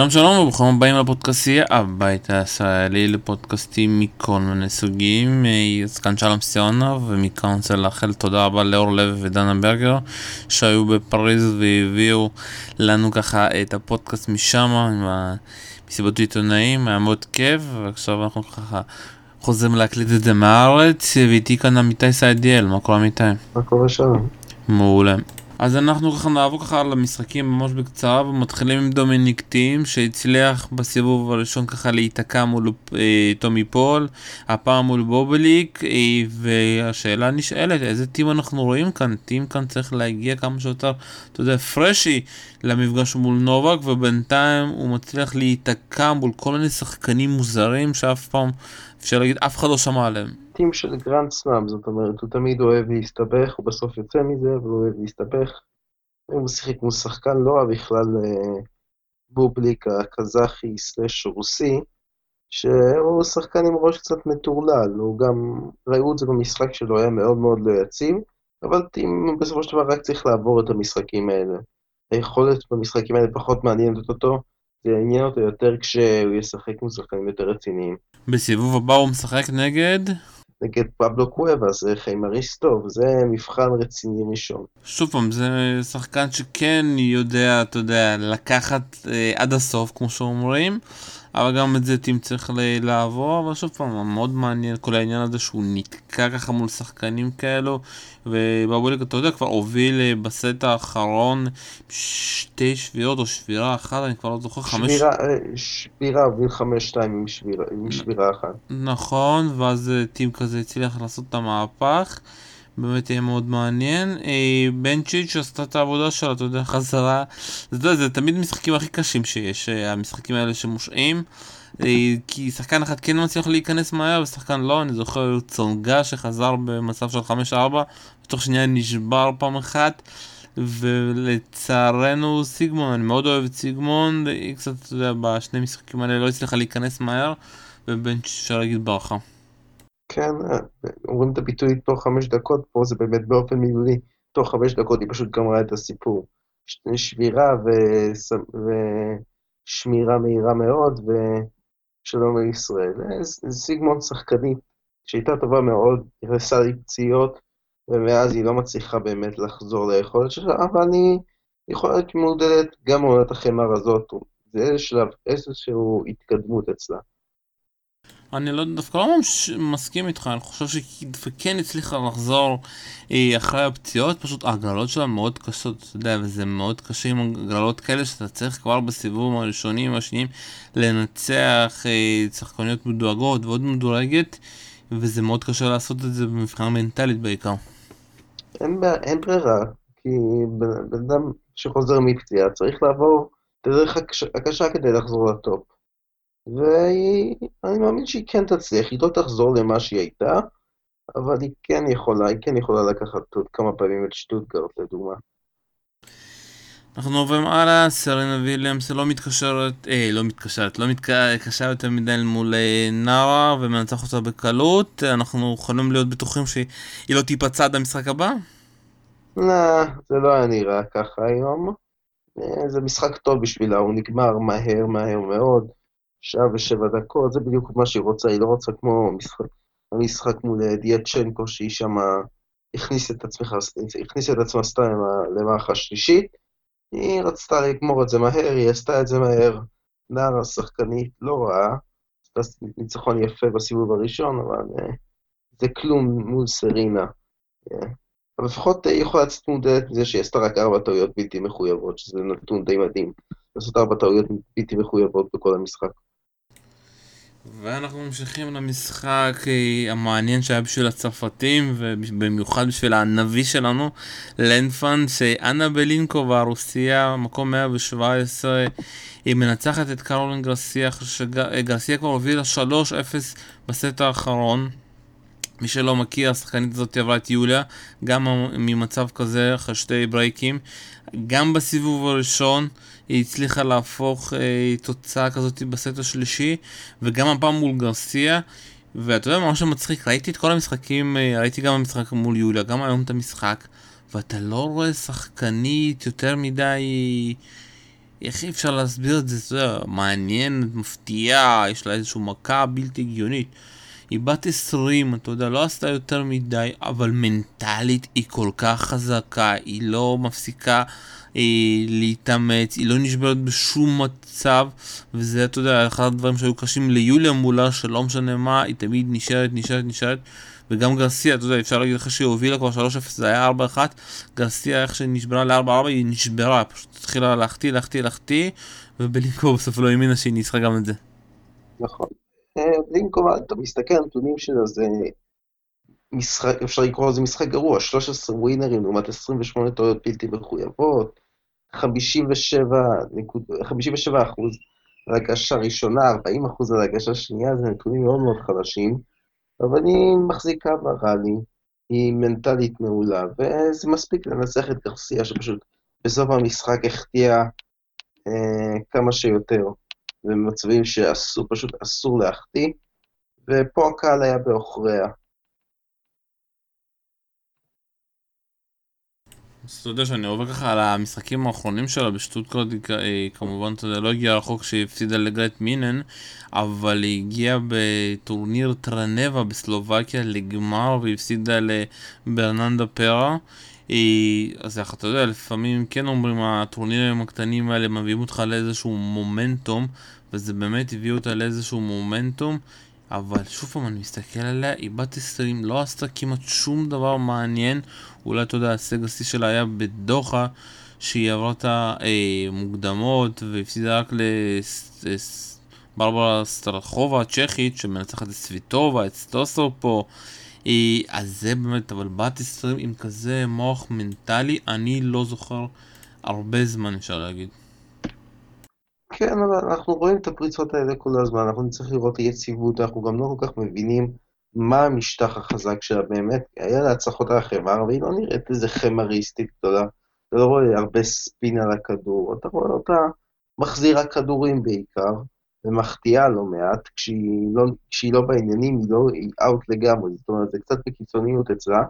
שלום שלום וברוכים הבאים לפודקאסטייה הבית הישראלי לפודקאסטים מכל מיני סוגים אז כאן שלום סיונוב ומכאן רוצה לאחל תודה רבה לאור לב ודנה ברגר שהיו בפריז והביאו לנו ככה את הפודקאסט משם עם המסיבות עיתונאים היה מאוד כיף ועכשיו אנחנו ככה חוזרים להקליט את זה מהארץ ואיתי כאן עמיתי סעדיאל מה קורה עמיתי? מה קורה שם? מעולה אז אנחנו ככה נעבור ככה על המשחקים ממש בקצרה ומתחילים עם דומיניק טים שהצליח בסיבוב הראשון ככה להיתקע מול אה, טומי פול, הפעם מול בובליק אה, והשאלה נשאלת איזה טים אנחנו רואים כאן, טים כאן צריך להגיע כמה שיותר, אתה יודע, fresh למפגש מול נובק ובינתיים הוא מצליח להיתקע מול כל מיני שחקנים מוזרים שאף פעם, אפשר להגיד, אף אחד לא שמע עליהם. טים של גרנד סלאם, זאת אומרת, הוא תמיד אוהב להסתבך, הוא בסוף יוצא מזה, והוא אוהב להסתבך. הוא שיחק מול שחקן לא רע בכלל אה, בובליק הקזחי סלאש רוסי, שהוא שחקן עם ראש קצת מטורלל, הוא גם, ראו את זה במשחק שלו, היה מאוד מאוד לא יציב, אבל טים בסופו של דבר רק צריך לעבור את המשחקים האלה. היכולת במשחקים האלה פחות מעניינת אותו, זה יעניין אותו יותר כשהוא ישחק מול שחקנים יותר רציניים. בסיבוב הבא הוא משחק נגד? נגד פבלו קוובה, זה חיימריסטוב, זה מבחן רציני ראשון. שוב פעם, זה שחקן שכן יודע, אתה יודע, לקחת אה, עד הסוף, כמו שאומרים, אבל גם את זה טים צריך לעבור, אבל שוב פעם, מאוד מעניין כל העניין הזה שהוא נתקע ככה מול שחקנים כאלו, ובבוליק, אתה יודע, כבר הוביל אה, בסט האחרון שתי שבירות או שבירה אחת, אני כבר לא זוכר, חמש... שבירה, אה, שבירה הוביל חמש שתיים עם שבירה, עם שבירה אחת. נכון, ואז אה, טים כזה הצליח לעשות את המהפך. באמת יהיה מאוד מעניין. בנצ'יץ' עשתה את העבודה שלה, אתה יודע, חזרה. אתה יודע, זה תמיד המשחקים הכי קשים שיש, המשחקים האלה שמושעים. כי שחקן אחד כן מצליח להיכנס מהר ושחקן לא, אני זוכר צונגה שחזר במצב של 5-4, בתוך שנייה נשבר פעם אחת. ולצערנו סיגמון, אני מאוד אוהב את סיגמון, היא קצת, אתה יודע, בשני משחקים האלה לא הצליחה להיכנס מהר, ובנצ' אפשר להגיד ברכה. כן, אומרים את הביטוי תוך חמש דקות, פה זה באמת באופן מילולי, תוך חמש דקות היא פשוט גמרה את הסיפור. שבירה ו... ושמירה מהירה מאוד, ושלום לישראל. סיגמונד שחקנית שהייתה טובה מאוד, נכנסה לי פציעות, ומאז היא לא מצליחה באמת לחזור ליכולת שלה, אבל אני יכולה להיות מעודדת גם מעונת החמר הזאת, זה שלב, איזושהי התקדמות אצלה. אני לא, דווקא לא ממש מסכים איתך, אני חושב שכן הצליחה לחזור אה, אחרי הפציעות, פשוט ההגרלות שלה מאוד קשות, אתה יודע, וזה מאוד קשה עם הגרלות כאלה שאתה צריך כבר בסיבוב הראשונים והשניים לנצח אה, שחקניות מדואגות ועוד מדורגת, וזה מאוד קשה לעשות את זה במבחינה מנטלית בעיקר. אין, אין ברירה, כי בן אדם שחוזר מפציעה צריך לעבור את הדרך הקשה כדי לחזור לטופ. ואני מאמין שהיא כן תצליח, היא לא תחזור למה שהיא הייתה, אבל היא כן יכולה, היא כן יכולה לקחת עוד כמה פעמים את שטוטגרד לדוגמה. אנחנו עוברים הלאה, סרינה ויליאמס לא מתקשרת, אה, לא מתקשרת, לא מתקשרת יותר מדי מול אה, נארה ומנצח אותה בקלות, אנחנו יכולים להיות בטוחים שהיא לא תיפצע עד המשחק הבא? לא, זה לא היה נראה ככה היום. אה, זה משחק טוב בשבילה, הוא נגמר מהר מהר מאוד. שעה ושבע דקות, זה בדיוק מה שהיא רוצה, היא לא רוצה כמו משחק, המשחק מול אה, דיאצ'נקו, שהיא שמה הכניסה את עצמך, הכניסה את עצמה סתם למערכה שלישית, היא רצתה לגמור את זה מהר, היא עשתה את זה מהר, נערה שחקנית לא רעה, עשתה ניצחון יפה בסיבוב הראשון, אבל זה כלום מול סרינה. אה, אבל לפחות היא יכולה לצאת מודדת מזה שהיא עשתה רק ארבע טעויות בלתי מחויבות, שזה נתון די מדהים. לעשות ארבע טעויות בלתי מחויבות בכל המשחק. ואנחנו ממשיכים למשחק אה, המעניין שהיה בשביל הצרפתים ובמיוחד בשביל הנביא שלנו לנפן שאנה בלינקו והרוסיה מקום 117 היא מנצחת את קרולין גרסיה שגרסיה כבר הובילה 3-0 בסט האחרון מי שלא מכיר, השחקנית הזאת עברה את יוליה, גם ממצב כזה אחרי שתי ברייקים. גם בסיבוב הראשון היא הצליחה להפוך אה, תוצאה כזאת בסט השלישי, וגם הפעם מול גרסיה. ואתה יודע מה שמצחיק, ראיתי את כל המשחקים, אה, ראיתי גם המשחק מול יוליה, גם היום את המשחק, ואתה לא רואה שחקנית יותר מדי... איך אי אפשר להסביר את זה, יודע, מעניין, מפתיע, יש לה איזושהי מכה בלתי הגיונית. היא בת 20, אתה יודע, לא עשתה יותר מדי, אבל מנטלית היא כל כך חזקה, היא לא מפסיקה אה, להתאמץ, היא לא נשברת בשום מצב, וזה, אתה יודע, אחד הדברים שהיו קשים ליוליה מולה, שלא משנה מה, היא תמיד נשארת, נשארת, נשארת. וגם גרסיה, אתה יודע, אפשר להגיד לך שהיא הובילה כבר 3-0, זה היה 4-1, גרסיה איך שנשברה ל-4-4 היא נשברה, פשוט התחילה להחטיא, להחטיא, להחטיא, ובלינקו בסוף לא האמינה שהיא ניצחה גם את זה. נכון. בלינקו, אתה מסתכל על הנתונים שלה, זה משחק, אפשר לקרוא לזה משחק גרוע, 13 ווינרים לעומת 28 טעויות בלתי מחויבות, 57 אחוז על הגשה ראשונה, 40 אחוז על הגשה שנייה, זה נתונים מאוד מאוד חלשים. אבל היא מחזיקה בראלי, היא מנטלית מעולה, וזה מספיק לנצח את גרסיה, שפשוט בסוף המשחק החטיאה אה, כמה שיותר, במצבים שפשוט אסור להחטיא, ופה הקהל היה בעוכריה. אז אתה יודע שאני עובר ככה על המשחקים האחרונים שלה בשטוטקרט, כמובן אתה יודע, לא הגיעה רחוק שהיא הפסידה לגרט מינן, אבל היא הגיעה בטורניר טרנבה בסלובקיה לגמר והפסידה לברננדה פרה. אז איך אתה יודע, לפעמים כן אומרים הטורנירים הקטנים האלה מביאים אותך לאיזשהו מומנטום, וזה באמת הביא אותה לאיזשהו מומנטום. אבל שוב פעם אני מסתכל עליה, היא בת 20, לא עשתה כמעט שום דבר מעניין. אולי אתה יודע, ההישג השיא שלה היה בדוחה, שהיא עברה את המוקדמות והפסידה רק לברברה סטרחובה הצ'כית, שמנצחת את סוויטובה, את סטוסו פה. אז זה באמת, אבל בת 20 עם כזה מוח מנטלי, אני לא זוכר הרבה זמן אפשר להגיד. כן, אבל אנחנו רואים את הפריצות האלה כל הזמן, אנחנו נצטרך לראות יציבות, אנחנו גם לא כל כך מבינים מה המשטח החזק שלה באמת. היה לה הצלחות על החמר, והיא לא נראית איזה חמריסטית גדולה. אתה לא רואה הרבה ספין על הכדור, אתה רואה אותה מחזירה כדורים בעיקר, ומחטיאה לא מעט, כשהיא לא, כשהיא לא בעניינים, היא לא, היא אאוט לגמרי, זאת אומרת, זה קצת בקיצוניות אצלה,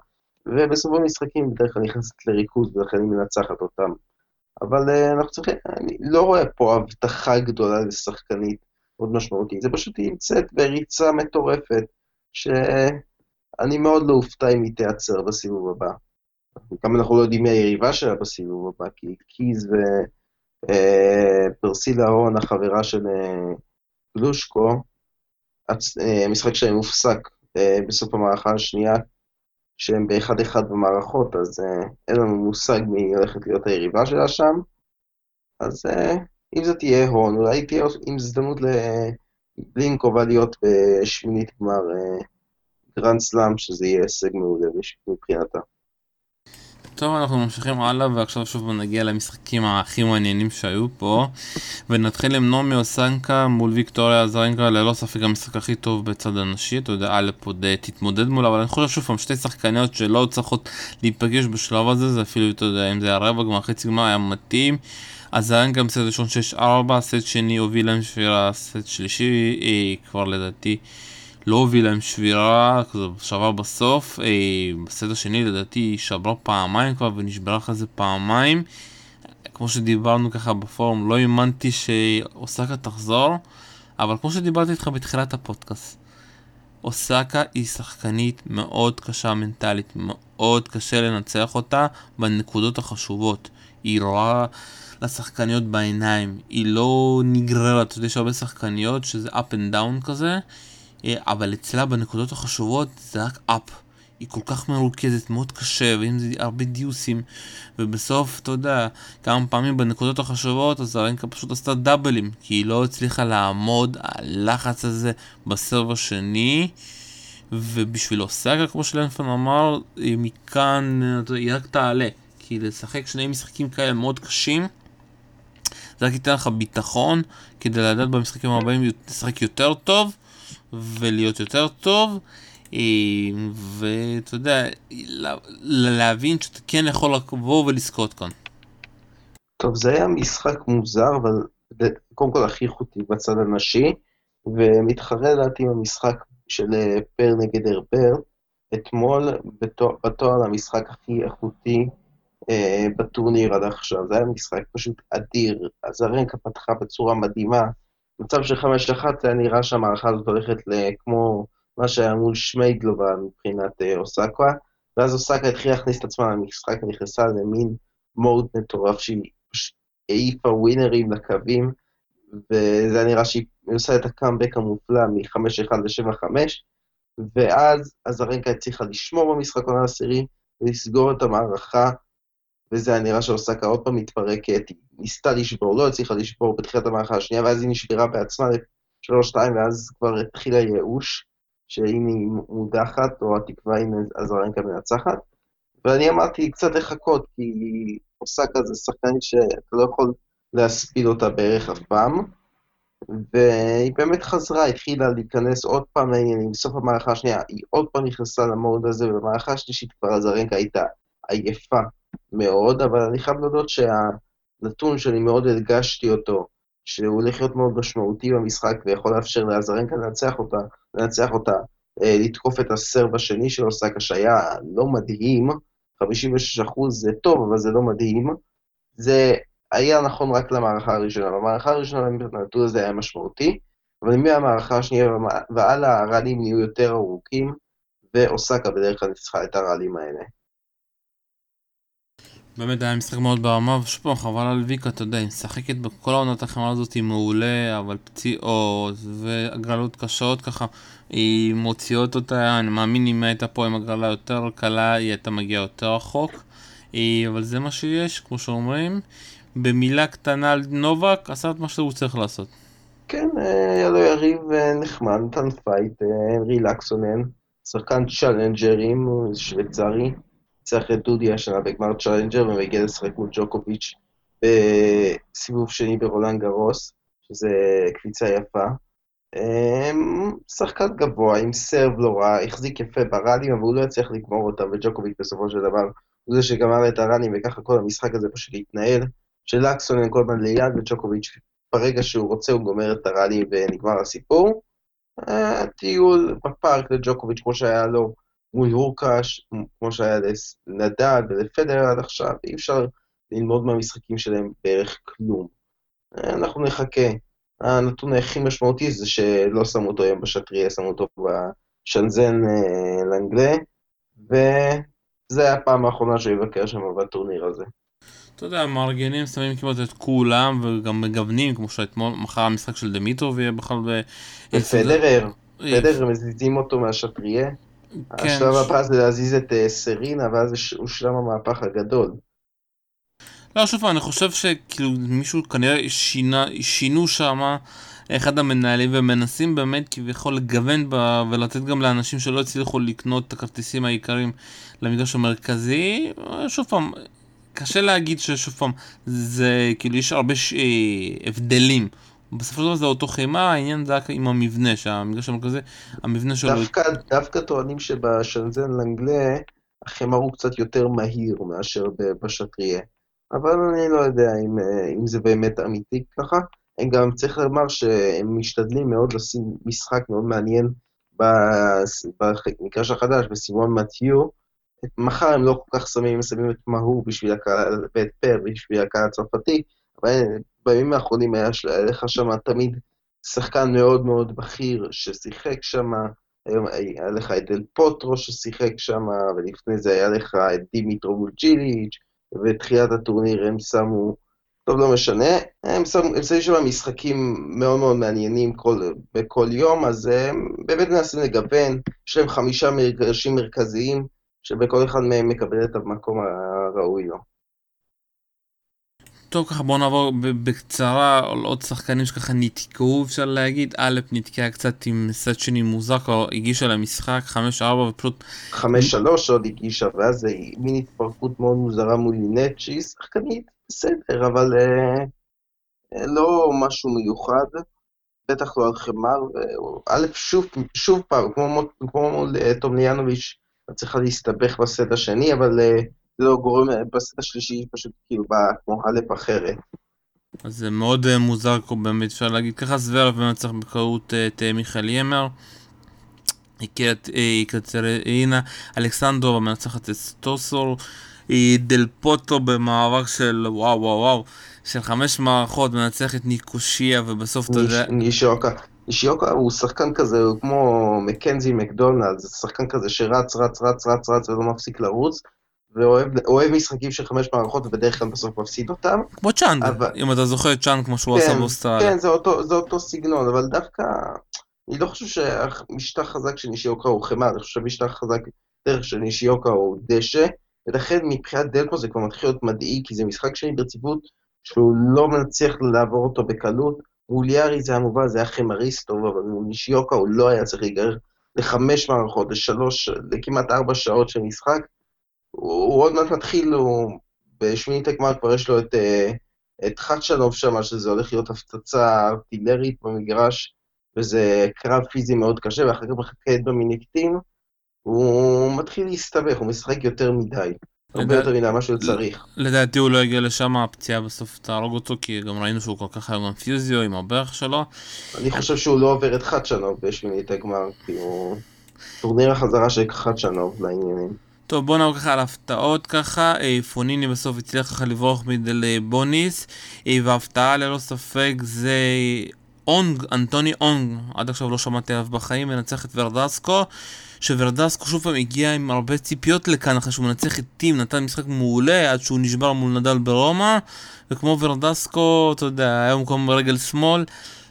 ובסוף המשחקים בדרך כלל נכנסת לריכוז, ולכן היא מנצחת אותם. אבל uh, אנחנו צריכים, אני לא רואה פה הבטחה גדולה לשחקנית מאוד משמעותית, זה פשוט היא נמצאת בריצה מטורפת, שאני מאוד לא אופתע אם היא תיעצר בסיבוב הבא. גם אנחנו לא יודעים מי היריבה שלה בסיבוב הבא, כי קיז ופרסילה אה, הון, החברה של גלושקו, המשחק שלהם הופסק בסוף המערכה השנייה, שהם באחד אחד במערכות, אז אין לנו מושג מי הולכת להיות היריבה שלה שם. אז אם זאת תהיה הון, אולי תהיה עם הזדמנות לבלינקובה להיות בשמינית גמר גרנד סלאם, שזה יהיה הישג מעולה מבחינתה. טוב, אנחנו ממשיכים הלאה, ועכשיו שוב נגיע למשחקים הכי מעניינים שהיו פה. ונתחיל עם נעמי אוסקה מול ויקטוריה אזרנקה, ללא ספק המשחק הכי טוב בצד הנשי. אתה יודע, אלף עוד תתמודד מולה, אבל אני חושב שוב פעם, שתי שחקניות שלא צריכות להיפגש בשלב הזה, זה אפילו, אתה יודע, אם זה היה רבע גמר, חצי גמר, היה מתאים. אזרנקה בסט ראשון 6-4, סט שני הובילה עם שבירה, סט שלישי, אה, כבר לדעתי. לא הוביל להם שבירה, כזה שבר בסוף, אה, בסדר שני לדעתי היא שברה פעמיים כבר ונשברה אחרי זה פעמיים. כמו שדיברנו ככה בפורום, לא האמנתי שאוסקה תחזור, אבל כמו שדיברתי איתך בתחילת הפודקאסט, אוסקה היא שחקנית מאוד קשה מנטלית, מאוד קשה לנצח אותה בנקודות החשובות. היא רואה לשחקניות בעיניים, היא לא נגררת, יש הרבה שחקניות שזה up and down כזה, אבל אצלה בנקודות החשובות זה רק אפ. היא כל כך מרוכזת, מאוד קשה, ואם זה הרבה דיוסים, ובסוף, אתה יודע, כמה פעמים בנקודות החשובות, אז הרנקה פשוט עשתה דאבלים, כי היא לא הצליחה לעמוד על הלחץ הזה בסרב השני, ובשביל אוסגה, כמו שלנפן אמר, מכאן, היא רק תעלה, כי לשחק שני משחקים כאלה מאוד קשים, זה רק ייתן לך ביטחון, כדי לדעת במשחקים הבאים לשחק יותר טוב, ולהיות יותר טוב, אה, ואתה יודע, להבין שאתה כן יכול לבוא ולזכות כאן. טוב, זה היה משחק מוזר, אבל קודם כל הכי איכותי בצד הנשי, ומתחרה לדעתי עם המשחק של אה, פר נגד הרפר. אתמול בתואר המשחק הכי איכותי אה, בטורניר עד עכשיו, זה היה משחק פשוט אדיר. אזרנקה פתחה בצורה מדהימה. מצב של חמש אחת, היה נראה שהמערכה הזאת הולכת כמו מה שהיה מול שמיידלובה מבחינת אה, אוסקה, ואז אוסקה התחילה להכניס את עצמה למשחק ונכנסה למין מוד מטורף שהיא העיפה ווינרים לקווים, וזה היה נראה שהיא עושה את הקאמבק המופלא מ-5-1 ל-7-5, ואז אזרנקה הצליחה לשמור במשחק העונה העשירי, ולסגור את המערכה, וזה היה נראה שאוסקה עוד פעם מתפרקת, היא ניסתה לשבור, לא הצליחה לשבור בתחילת המערכה השנייה, ואז היא נשברה בעצמה ל-3-2, ואז כבר התחיל הייאוש, שהנה היא מודחת, או התקווה הנה אזרנקה מנצחת. ואני אמרתי קצת לחכות, כי אוסקה זה שחקנית שאתה לא יכול להספיד אותה בערך אף פעם. והיא באמת חזרה, התחילה להיכנס עוד פעם לעניינים, בסוף המערכה השנייה היא עוד פעם נכנסה למוד הזה, ובמערכה השלישית כבר הזרנקה הייתה עייפה מאוד, אבל אני חייב להודות שהנתון שאני מאוד הדגשתי אותו, שהוא הולך להיות מאוד משמעותי במשחק ויכול לאפשר לאזרנקה לנצח אותה, לנצח אותה, אה, לתקוף את הסרב השני של אוסקה שהיה לא מדהים, 56% זה טוב, אבל זה לא מדהים, זה היה נכון רק למערכה הראשונה. במערכה הראשונה הנתון הזה היה משמעותי, אבל מהמערכה השנייה והלאה הראלים נהיו יותר ארוכים, ואוסקה בדרך כלל ניצחה את הראלים האלה. באמת היה משחק מאוד ברמה, ושוב פעם חבל על ויקה, אתה יודע, היא משחקת בכל עונת החימר הזאת היא מעולה, אבל פציעות והגרלות קשות ככה, היא מוציאות אותה, אני מאמין אם הייתה פה עם הגרלה יותר קלה, היא הייתה מגיעה יותר רחוק, אה, אבל זה מה שיש, כמו שאומרים. במילה קטנה על נובק, עשה את מה שהוא צריך לעשות. כן, אה, היה לו יריב אה, נחמד, נתן fight, הנרי לאקסונן, שחקן צ'אלנג'רים, שוויצרי. ניצח את דודי השנה בגמר צ'אלנג'ר ומגיע לשחק מול ג'וקוביץ' בסיבוב שני ברולאן גארוס, שזה קפיצה יפה. אמ, שחקן גבוה, עם serve לא רע, החזיק יפה ב rallies, אבל הוא לא יצליח לגמור אותם, וג'וקוביץ' בסופו של דבר הוא זה שגמר את ה rallies, וככה כל המשחק הזה פשוט התנהל. שלאקסונן כל הזמן ליד, וג'וקוביץ' ברגע שהוא רוצה הוא גומר את ה rally ונגמר הסיפור. הטיול בפארק לג'וקוביץ', כמו שהיה לו מול הורקש, כמו שהיה לנדל ולפדר עד עכשיו, אי אפשר ללמוד מהמשחקים שלהם בערך כלום. אנחנו נחכה. הנתון הכי משמעותי זה שלא שמו אותו היום בשטריה, שמו אותו בשנזן אה, לאנגלה, וזה הפעם האחרונה שהוא יבקר שם בטורניר הזה. אתה יודע, מארגנים שמים כמעט את כולם וגם מגוונים, כמו שאתמול, מחר המשחק של דמיטרוב יהיה בכלל ב... ופדרר, פדרר מזיזים אותו מהשטריה. כן. השלב הבא זה להזיז את אה, סרינה, ואז הוא שלב המהפך הגדול. לא, שוב אני חושב שכאילו מישהו כנראה שינה, שינו שמה אחד המנהלים ומנסים באמת כביכול לגוון ב... ולתת גם לאנשים שלא הצליחו לקנות את הכרטיסים העיקריים למגרש המרכזי. שוב פעם, קשה להגיד ששוב פעם, זה כאילו יש הרבה ש... אה, הבדלים. בסופו של דבר זה אותו חימה, העניין זה רק עם המבנה, שהמגרש המרכזי, המבנה שלו... דווקא, דווקא טוענים שבשנזן לנגלה, החימה הוא קצת יותר מהיר מאשר בשטריה. אבל אני לא יודע אם, אם זה באמת אמיתי ככה. הם גם צריך לומר שהם משתדלים מאוד לשים משחק מאוד מעניין במגרש החדש, בסימון מתיו. מחר הם לא כל כך שמים, שמים את מהור בשביל הקהל, ואת פר בשביל הקהל הצרפתי, אבל בימים האחרונים היה לך שם תמיד שחקן מאוד מאוד בכיר ששיחק שם, היום היה לך את דל פוטרו ששיחק שם, ולפני זה היה לך את דימיטרו מולג'יליץ', ובתחילת הטורניר הם שמו, טוב, לא משנה, הם שמו, הם שמו שם משחקים מאוד מאוד מעניינים כל, בכל יום, אז הם באמת מנסים לגוון, יש להם חמישה מגרשים מרכזיים, שבכל אחד מהם מקבל את המקום הראוי לו. טוב ככה בוא נעבור בקצרה על עוד שחקנים שככה נתקעו אפשר להגיד. א' נתקעה קצת עם סט שני מוזר כבר הגישה למשחק 5-4 ופשוט 5-3 עוד הגישה ואז זה מין התפרקות מאוד מוזרה מול לינט שהיא שחקנית בסדר אבל אה, אה, לא משהו מיוחד בטח לא על חמר א' שוב, שוב פעם כמו, כמו מול אה, טומליאנוביץ' צריכה להסתבך בסט השני אבל אה, לא גורם, בסט השלישי פשוט כאילו בא כמו א' אחרת. אז זה מאוד uh, מוזר באמת אפשר להגיד ככה, זוורף מנצח בקרות אה, את uh, מיכאל ימר. איקטרינה אלכסנדרובה מנצחת את סטוסור. דל פוטו במאבק של וואו וואו וואו, של חמש מערכות, מנצח את ניקושיה ובסוף אתה יודע... נישיוקה. נישיוקה הוא שחקן כזה, הוא כמו מקנזי מקדונלד, זה שחקן כזה שרץ, רץ, רץ, רץ, רץ ולא מפסיק לרוץ, ואוהב משחקים של חמש מערכות ובדרך כלל בסוף מפסיד אותם. כמו צ'אנג, אבל... אם אתה זוכר את צ'אנג כמו שהוא כן, עשה באוסטרליה. כן, זה אותו, זה אותו סגנון, אבל דווקא, אני לא חושב שהמשטח חזק של נישיוקה הוא חמאה, אני חושב שהמשטח חזק דרך של נישיוקה הוא דשא, ולכן מבחינת דלפו זה כבר מתחיל להיות מדאיג, כי זה משחק שני ברציפות שהוא לא מצליח לעבור אותו בקלות. מול יארי זה היה מובן, זה היה חמריסט טוב, אבל מול נישיוקה הוא לא היה צריך להיגרר לחמש מערכות, לשלוש, לכמעט ארבע שעות של משחק. הוא, עוד מעט מתחיל, הוא בשמינית הגמר כבר יש לו את, אה, את חדשנוב שם, שזה הולך להיות הפצצה ארטילרית במגרש, וזה קרב פיזי מאוד קשה, ואחר כך מחכה את דומיניק טים, הוא מתחיל להסתבך, הוא משחק יותר מדי. הרבה יותר מדי מה שהוא צריך. לדעתי הוא לא יגיע לשם, הפציעה בסוף תהרוג אותו, כי גם ראינו שהוא כל כך היה גם פיזיו עם הברך שלו. אני חושב שהוא לא עובר את חדשנוב בשמינית הגמר, כי הוא טורניר החזרה של חדשנוב לעניינים. טוב בוא נעבור ככה על הפתעות ככה, אה, פוניני בסוף הצליח ככה לברוח מדל בוניס, אה, וההפתעה ללא ספק זה אונג, אנטוני אונג, עד עכשיו לא שמעתי עליו בחיים, מנצח את ורדסקו, שוורדסקו שוב פעם הגיע עם הרבה ציפיות לכאן אחרי שהוא מנצח את טים, נתן משחק מעולה עד שהוא נשבר מול נדל ברומא, וכמו ורדסקו, אתה יודע, היה מקום רגל שמאל,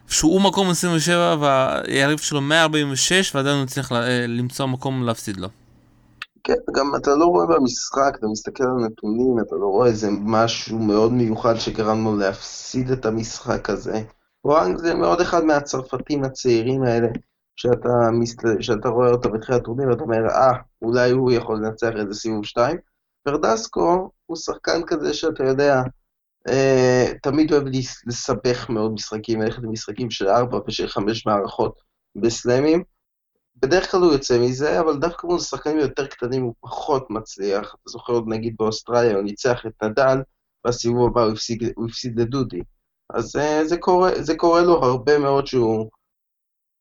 שהוא מקום 27 והיריב שלו 146 ועדיין הוא הצליח למצוא מקום להפסיד לו. כן, גם אתה לא רואה במשחק, אתה מסתכל על הנתונים, אתה לא רואה איזה משהו מאוד מיוחד שגרם לו להפסיד את המשחק הזה. וואנג זה מאוד אחד מהצרפתים הצעירים האלה, שאתה, מסת... שאתה רואה אותו בתחילת הטורניר ואתה אומר, אה, אולי הוא יכול לנצח איזה סיבוב שתיים. ורדסקו הוא שחקן כזה שאתה יודע, אה, תמיד אוהב לסבך מאוד משחקים, ללכת למשחקים של ארבע ושל חמש מערכות בסלאמים. בדרך כלל הוא יוצא מזה, אבל דווקא מול שחקנים יותר קטנים הוא פחות מצליח. אתה זוכר עוד נגיד באוסטרליה, הוא ניצח את נדל, בסיבוב הבא הוא הפסיד, הוא הפסיד לדודי. אז uh, זה, קורה, זה קורה לו הרבה מאוד שהוא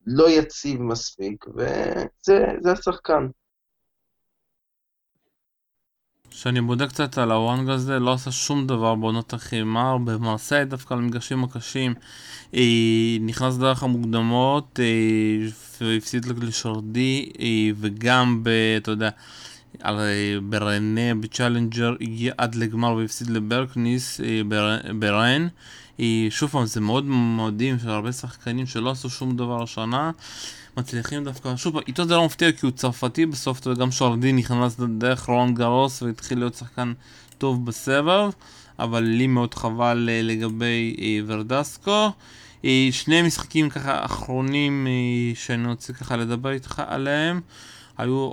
לא יציב מספיק, וזה השחקן. כשאני בודק קצת על הוואנג הזה, לא עשה שום דבר בעונות החימר, במרסיי דווקא על המגרשים הקשים, היא נכנס דרך המוקדמות, והפסיד לשורדי, וגם, ב, אתה יודע, על, ברנה, בצ'אלנג'ר, הגיע עד לגמר והפסיד לברקניס ברן. שוב פעם, זה מאוד מדהים של הרבה שחקנים שלא עשו שום דבר השנה. מצליחים דווקא, שוב, איתו זה לא מפתיע כי הוא צרפתי, בסוף גם שורדי נכנס דרך רון גרוס והתחיל להיות שחקן טוב בסבב, אבל לי מאוד חבל אה, לגבי אה, ורדסקו. אה, שני משחקים ככה אחרונים שאני רוצה ככה לדבר איתך עליהם, היו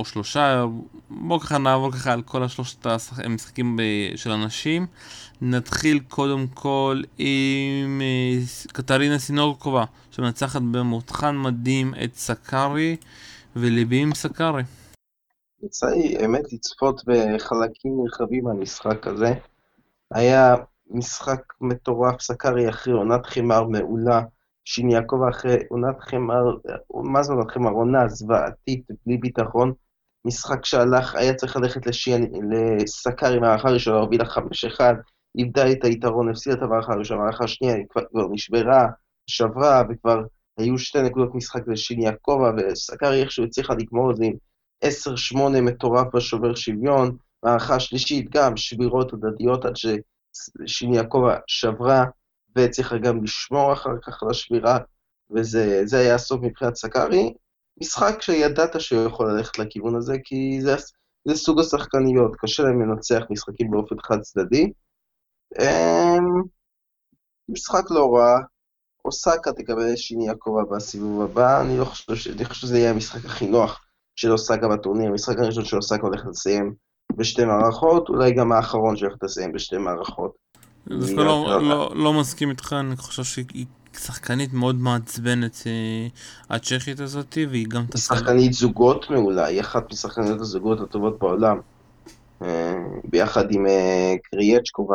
או שלושה, בואו ככה נעבור ככה על כל השלושת המשחקים של הנשים. נתחיל קודם כל עם קטרינה סינורקובה, שמנצחת במותחן מדהים את סקארי, וליבי עם סקארי. יצא לי האמת לצפות בחלקים נרחבים מהמשחק הזה. היה משחק מטורף, סקארי אחרי עונת חמר מעולה, שיניאקובה אחרי עונת חמר, מה זה עונת חמר? עונה זוועתית, בלי ביטחון. משחק שהלך, היה צריך ללכת לסקארי מהערכה ראשונה, הובילה 5-1, איבדה את היתרון, הפסידה את המערכה הראשונה, המערכה השנייה כבר, נשברה, שברה, וכבר היו שתי נקודות משחק לשיני יעקבה, וסקארי איכשהו הצליחה לגמור את זה עם 10-8 מטורף בשובר שוויון, מערכה שלישית גם שבירות הדדיות עד ששיני יעקבה שברה, והצליחה גם לשמור אחר כך על השבירה, וזה היה הסוף מבחינת סקארי. משחק שידעת שהוא יכול ללכת לכיוון הזה, כי זה, זה סוג השחקניות, קשה להם לנצח משחקים באופן חד צדדי. אמ, משחק לא רע, אוסקה תקבל שיני יעקב בסיבוב הבא, אני לא חושב, ש... אני חושב שזה יהיה המשחק הכי נוח של אוסקה בטורניר, המשחק הראשון של אוסקה הולך לסיים בשתי מערכות, אולי גם האחרון שהולך לסיים בשתי מערכות. דווקא לא, לא, לא מסכים איתך, אני חושב שהיא שחקנית מאוד מעצבנת, אה, הצ'כית הזאת, והיא גם... היא שחקנית זוגות מעולה, היא אחת משחקניות הזוגות הטובות בעולם. אה, ביחד עם אה, קריאצ'קו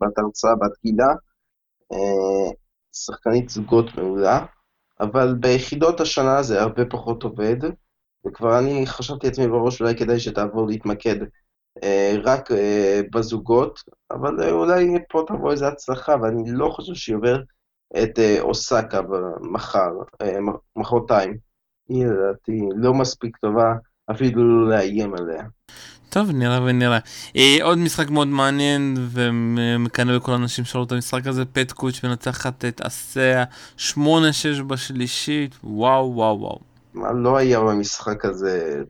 בת הרצאה, בת גילה, שחקנית זוגות מעולה, אבל ביחידות השנה זה הרבה פחות עובד, וכבר אני חשבתי לעצמי בראש אולי כדאי שתעבור להתמקד רק בזוגות, אבל אולי פה תבוא איזו הצלחה, ואני לא חושב שהיא עוברת את אוסקה מחר, מחרתיים. היא לדעתי לא מספיק טובה אפילו לאיים עליה. טוב, נראה ונראה. אה, עוד משחק מאוד מעניין ומקנא לכל האנשים שראו את המשחק הזה, פטקוץ' מנצחת את אסיה 8-6 בשלישית, וואו וואו וואו. מה לא היה במשחק הזה?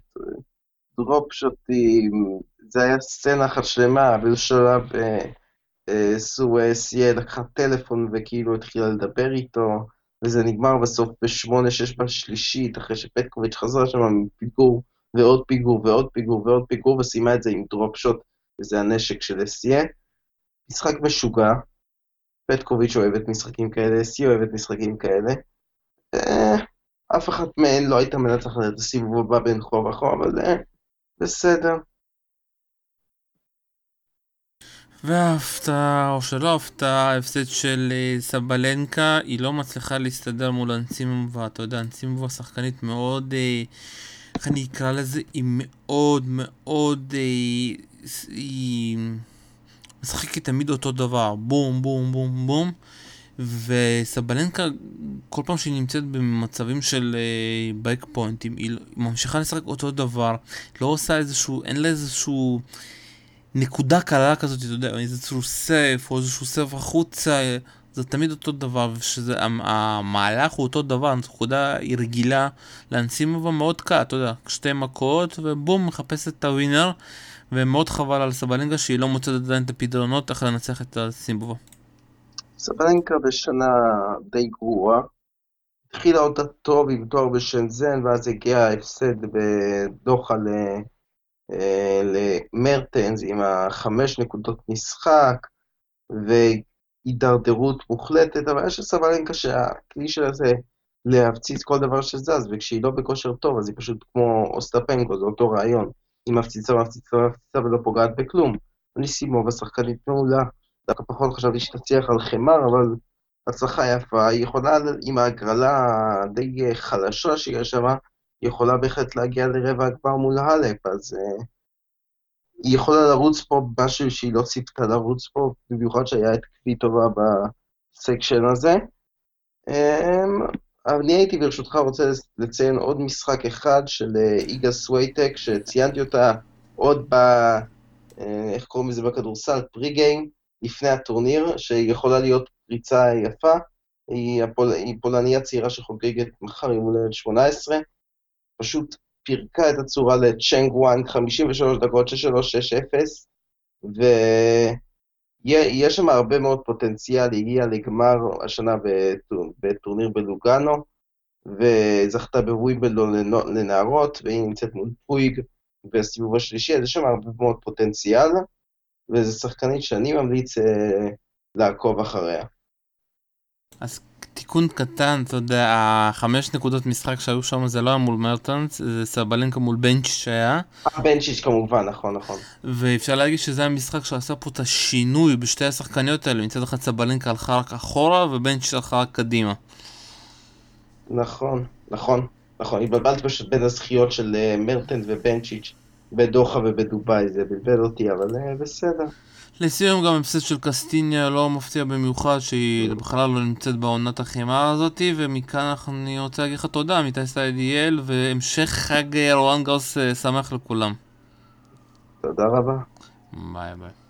דרופ שוטים, זה היה סצנה אחת שלמה, באיזשהו שלב אה, סואסיה לקחה טלפון וכאילו התחילה לדבר איתו, וזה נגמר בסוף ב-8-6 בשלישית, אחרי שפטקוביץ' חזר שם מפיגור. ועוד פיגור ועוד פיגור ועוד פיגור, וסיימה את זה עם דרופ שוט, וזה הנשק של אסיה. משחק משוגע, פטקוביץ' אוהבת משחקים כאלה, אסיה אוהבת משחקים כאלה. אה, אף אחת מהן לא הייתה מנצחת את הסיבוב הבא בין כה וכה, אבל אה, בסדר. וההפתעה, או שלא הפתעה, ההפסד של אה, סבלנקה, היא לא מצליחה להסתדר מול אנסימובה, אתה יודע, אנסימובה שחקנית מאוד... אה, איך אני אקרא לזה, היא מאוד מאוד, אה, היא משחקת תמיד אותו דבר, בום בום בום בום, וסבלנקה, כל פעם שהיא נמצאת במצבים של בייק פוינטים, היא ממשיכה לשחק אותו דבר, לא עושה איזשהו, אין לה איזשהו... נקודה קלה כזאת, אתה יודע, איזשהו סייף או איזשהו סייף החוצה, זה תמיד אותו דבר, ושזה, המהלך הוא אותו דבר, הנקודה היא רגילה לאנסימובה מאוד קל, אתה יודע, שתי מכות, ובום, מחפש את הווינר, ומאוד חבל על סבלינגה שהיא לא מוצאת עדיין את הפתרונות איך לנצח את הסימבובה. סבלינגה בשנה די גרועה. התחילה אותה טוב עם תואר בשנזן, ואז הגיע ההפסד בדוחה ל... אה, למרטנס עם החמש נקודות משחק, הידרדרות מוחלטת, אבל יש לסבלנקה שהכלי שלה זה להפציץ כל דבר שזז, וכשהיא לא בכושר טוב, אז היא פשוט כמו אוסטפנקו, זה אותו רעיון. היא מפציצה, מפציצה, מפציצה ולא פוגעת בכלום. ניסימובה שחקנית מעולה, דווקא פחות חשבתי שתצליח על חמר, אבל הצלחה יפה, היא יכולה, עם ההגרלה הדי חלשה שיש היא יכולה בהחלט להגיע לרבע הגמר מול האלפ, אז uh, היא יכולה לרוץ פה משהו שהיא לא ציפתה לרוץ פה, במיוחד שהיה את כפי טובה בסקשן הזה. אמ, אני הייתי ברשותך רוצה לציין עוד משחק אחד של אה, איגה סווייטק, שציינתי אותה עוד ב... אה, איך קוראים לזה בכדורסל? פרי גיים, לפני הטורניר, שיכולה להיות פריצה יפה. היא, הפול... היא פולניה צעירה שחוגגת מחר יום הולדת 18. פשוט פירקה את הצורה לצ'נג וואנג, 53 דקות, 6-3-6-0, ויש שם הרבה מאוד פוטנציאל, הגיעה לגמר השנה בטורניר בלוגאנו, וזכתה בוויבלדון לנערות, והיא נמצאת מול פויג בסיבוב השלישי, אז יש שם הרבה מאוד פוטנציאל, וזו שחקנית שאני ממליץ אה, לעקוב אחריה. אז תיקון קטן, אתה יודע, החמש נקודות משחק שהיו שם זה לא היה מול מרטנס, זה סבלנקה מול בנצ'יץ' שהיה. בנצ'יץ' כמובן, נכון, נכון. ואפשר להגיד שזה המשחק שעשה פה את השינוי בשתי השחקניות האלה, מצד אחד סבלנקה הלכה רק אחורה ובנצ'יץ' הלכה רק קדימה. נכון, נכון, נכון, התבלבלתי פשוט בין הזכיות של אה, מרטנס ובנצ'יץ' בדוחה ובדובאי, זה בלבל אותי, אבל אה, בסדר. לסיום גם הפסד של קסטיניה לא מפתיע במיוחד שהיא בכלל לא נמצאת בעונת החימה הזאתי ומכאן אני רוצה להגיד לך תודה עמיתי סיידיאל והמשך חג רואן גאוס אה, שמח לכולם. תודה רבה. ביי ביי.